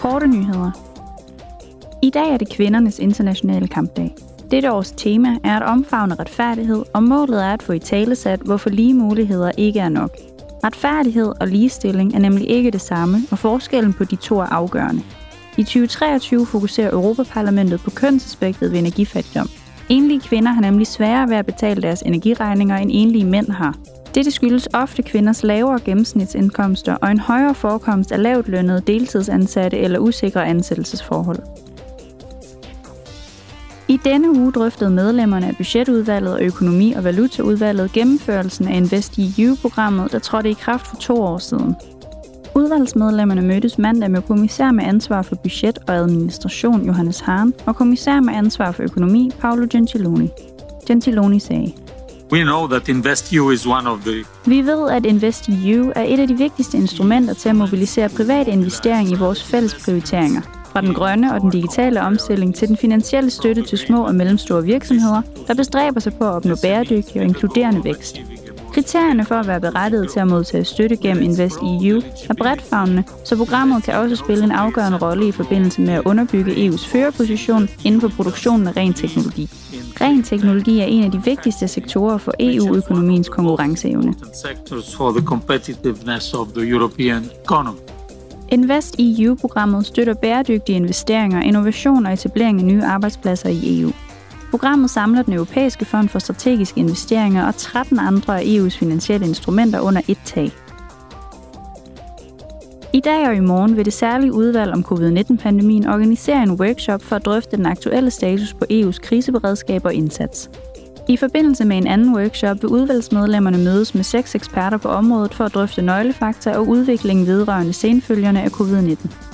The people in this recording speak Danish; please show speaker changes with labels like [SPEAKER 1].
[SPEAKER 1] Korte nyheder. I dag er det kvindernes internationale kampdag. Dette års tema er at omfavne retfærdighed, og målet er at få i talesat, hvorfor lige muligheder ikke er nok. Retfærdighed og ligestilling er nemlig ikke det samme, og forskellen på de to er afgørende. I 2023 fokuserer Europaparlamentet på kønsaspektet ved energifattigdom. Enlige kvinder har nemlig sværere ved at betale deres energiregninger, end enlige mænd har. Dette skyldes ofte kvinders lavere gennemsnitsindkomster og en højere forekomst af lavt lønnede deltidsansatte eller usikre ansættelsesforhold. I denne uge drøftede medlemmerne af budgetudvalget og økonomi- og valutaudvalget gennemførelsen af InvestEU-programmet, der trådte i kraft for to år siden. Udvalgsmedlemmerne mødtes mandag med kommissær med ansvar for budget og administration Johannes Hahn og kommissær med ansvar for økonomi Paolo Gentiloni. Gentiloni sagde,
[SPEAKER 2] We know that InvestEU is one of the
[SPEAKER 1] Vi ved, at InvestEU er et af de vigtigste instrumenter til at mobilisere privat investering i vores fælles prioriteringer. Fra den grønne og den digitale omstilling til den finansielle støtte til små og mellemstore virksomheder, der bestræber sig på at opnå bæredygtig og inkluderende vækst. Kriterierne for at være berettiget til at modtage støtte gennem InvestEU er bredt favnende, så programmet kan også spille en afgørende rolle i forbindelse med at underbygge EU's førerposition inden for produktionen af ren teknologi. Ren teknologi er en af de vigtigste sektorer for EU-økonomiens konkurrenceevne.
[SPEAKER 2] economy.
[SPEAKER 1] InvestEU-programmet støtter bæredygtige investeringer, innovation og etablering af nye arbejdspladser i EU. Programmet samler den europæiske fond for strategiske investeringer og 13 andre af EU's finansielle instrumenter under et tag. I dag og i morgen vil det særlige udvalg om covid-19-pandemien organisere en workshop for at drøfte den aktuelle status på EU's kriseberedskab og indsats. I forbindelse med en anden workshop vil udvalgsmedlemmerne mødes med seks eksperter på området for at drøfte nøglefakta og udviklingen vedrørende senfølgerne af covid-19.